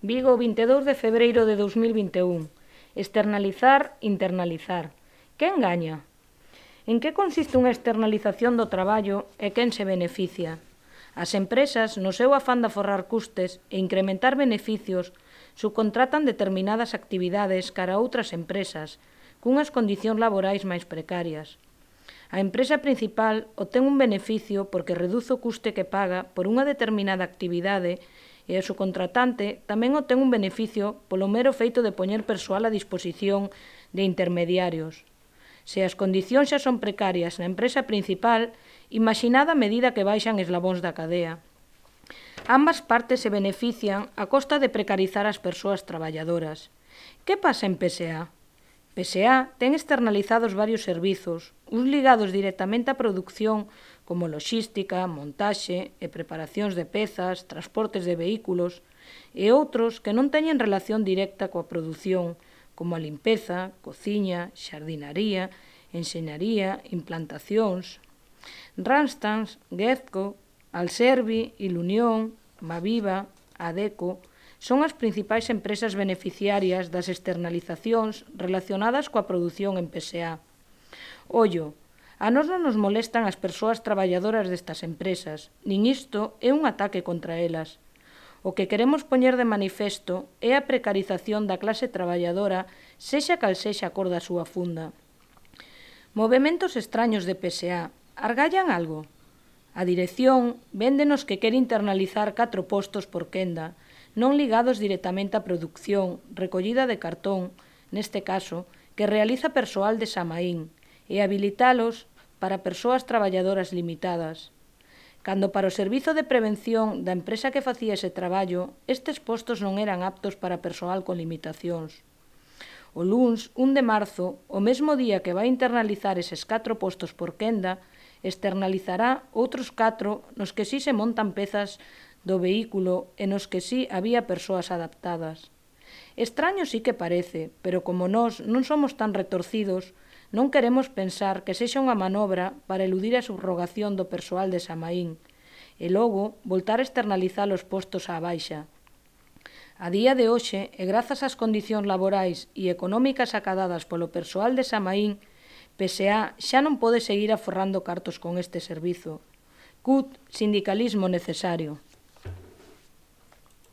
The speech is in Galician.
Vigo, 22 de febreiro de 2021. Externalizar, internalizar. Quen gaña? En que consiste unha externalización do traballo e quen se beneficia? As empresas, no seu afán de forrar custes e incrementar beneficios, subcontratan determinadas actividades cara a outras empresas, cunhas condicións laborais máis precarias. A empresa principal obtén un beneficio porque reduce o custe que paga por unha determinada actividade e o subcontratante tamén obtén un beneficio polo mero feito de poñer persoal a disposición de intermediarios. Se as condicións xa son precarias na empresa principal, imaginada a medida que baixan eslabóns da cadea. Ambas partes se benefician a costa de precarizar as persoas traballadoras. Que pasa en PSA? PSA ten externalizados varios servizos, uns ligados directamente á produción, como loxística, montaxe e preparacións de pezas, transportes de vehículos, e outros que non teñen relación directa coa produción, como a limpeza, cociña, xardinaría, enxeñaría, implantacións. Randstad, Gezco, Alservi, Ilunión, Maviva, Adeco, son as principais empresas beneficiarias das externalizacións relacionadas coa produción en PSA. Ollo, a nos non nos molestan as persoas traballadoras destas empresas, nin isto é un ataque contra elas. O que queremos poñer de manifesto é a precarización da clase traballadora, sexa cal sexa a cor da súa funda. Movementos extraños de PSA, argallan algo? A dirección véndenos que quere internalizar catro postos por quenda, non ligados directamente á produción, recollida de cartón, neste caso, que realiza persoal de Samaín, e habilitalos para persoas traballadoras limitadas. Cando para o Servizo de Prevención da empresa que facía ese traballo, estes postos non eran aptos para persoal con limitacións. O LUNS, 1 de marzo, o mesmo día que vai internalizar eses 4 postos por quenda, externalizará outros 4 nos que si sí se montan pezas do vehículo e nos que sí había persoas adaptadas. Extraño sí que parece, pero como nós non somos tan retorcidos, non queremos pensar que sexa unha manobra para eludir a subrogación do persoal de Samaín e logo voltar a externalizar os postos á baixa. A día de hoxe, e grazas ás condicións laborais e económicas acadadas polo persoal de Samaín, PSA xa non pode seguir aforrando cartos con este servizo. CUT, sindicalismo necesario.